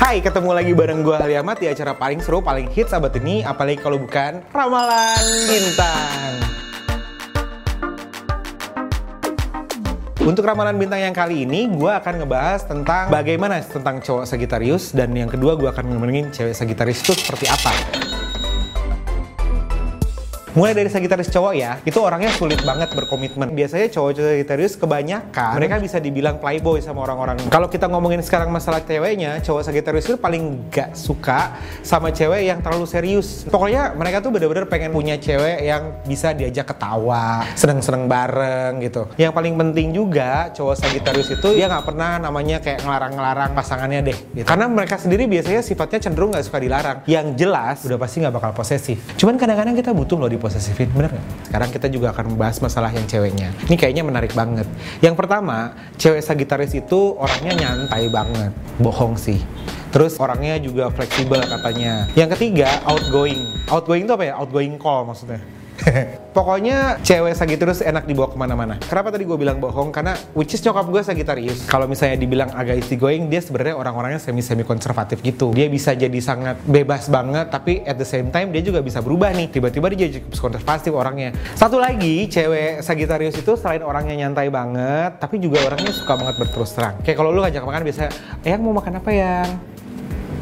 Hai, ketemu lagi bareng gue Haliamat di acara paling seru, paling hits abad ini, apalagi kalau bukan Ramalan Bintang. Untuk ramalan bintang yang kali ini, gue akan ngebahas tentang bagaimana tentang cowok Sagittarius dan yang kedua gue akan ngomongin cewek Sagittarius itu seperti apa. Mulai dari Sagittarius cowok ya, itu orangnya sulit banget berkomitmen. Biasanya cowok-cowok Sagittarius kebanyakan mereka bisa dibilang playboy sama orang-orang. Kalau kita ngomongin sekarang masalah ceweknya, cowok Sagittarius itu paling gak suka sama cewek yang terlalu serius. Pokoknya mereka tuh bener-bener pengen punya cewek yang bisa diajak ketawa, seneng-seneng bareng gitu. Yang paling penting juga cowok Sagittarius itu dia nggak pernah namanya kayak ngelarang-ngelarang pasangannya deh. Gitu. Karena mereka sendiri biasanya sifatnya cenderung nggak suka dilarang. Yang jelas udah pasti nggak bakal posesif. Cuman kadang-kadang kita butuh loh diposesifin, bener nggak? Sekarang kita juga akan membahas masalah yang ceweknya. Ini kayaknya menarik banget. Yang pertama, cewek Sagittarius itu orangnya nyantai banget. Bohong sih. Terus orangnya juga fleksibel katanya. Yang ketiga, outgoing. Outgoing itu apa ya? Outgoing call maksudnya. Pokoknya cewek Sagittarius enak dibawa ke mana-mana. Kenapa tadi gue bilang bohong? Karena which is nyokap gue Sagittarius. Kalau misalnya dibilang agak easy going, dia sebenarnya orang-orangnya semi-semi konservatif gitu. Dia bisa jadi sangat bebas banget, tapi at the same time dia juga bisa berubah nih. Tiba-tiba dia jadi konservatif orangnya. Satu lagi, cewek Sagittarius itu selain orangnya nyantai banget, tapi juga orangnya suka banget berterus terang. Kayak kalau lu ngajak makan biasa, yang mau makan apa yang?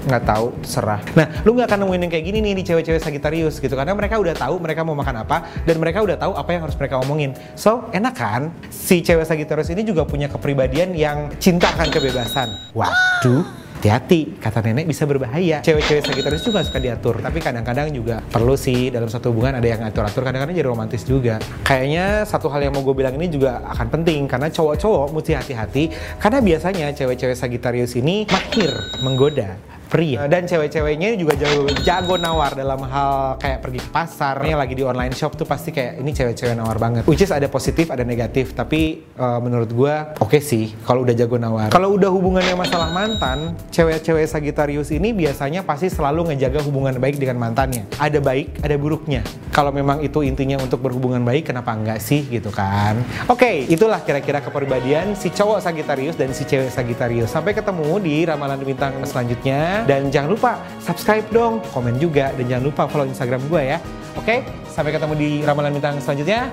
Nggak tahu serah. Nah, lu nggak akan nemuin yang kayak gini nih di cewek-cewek Sagittarius gitu karena mereka udah tahu mereka mau makan apa dan mereka udah tahu apa yang harus mereka omongin. So, enak kan? Si cewek Sagittarius ini juga punya kepribadian yang cinta akan kebebasan. Waduh, hati-hati, kata nenek bisa berbahaya. Cewek-cewek Sagittarius juga suka diatur, tapi kadang-kadang juga perlu sih dalam satu hubungan ada yang atur-atur, kadang-kadang jadi romantis juga. Kayaknya satu hal yang mau gue bilang ini juga akan penting, karena cowok-cowok mesti hati-hati, karena biasanya cewek-cewek Sagittarius ini mahir menggoda pria dan cewek-ceweknya juga jago jago nawar dalam hal kayak pergi ke pasar. Lagi di online shop tuh pasti kayak ini cewek-cewek nawar banget. Which is ada positif ada negatif tapi uh, menurut gua oke okay sih kalau udah jago nawar. Kalau udah hubungannya masalah mantan cewek-cewek Sagittarius ini biasanya pasti selalu ngejaga hubungan baik dengan mantannya. Ada baik ada buruknya. Kalau memang itu intinya untuk berhubungan baik kenapa enggak sih gitu kan? Oke okay, itulah kira-kira kepribadian si cowok Sagittarius dan si cewek Sagittarius. Sampai ketemu di ramalan bintang selanjutnya dan jangan lupa subscribe dong, komen juga dan jangan lupa follow Instagram gue ya. Oke, sampai ketemu di ramalan bintang selanjutnya.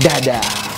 Dadah.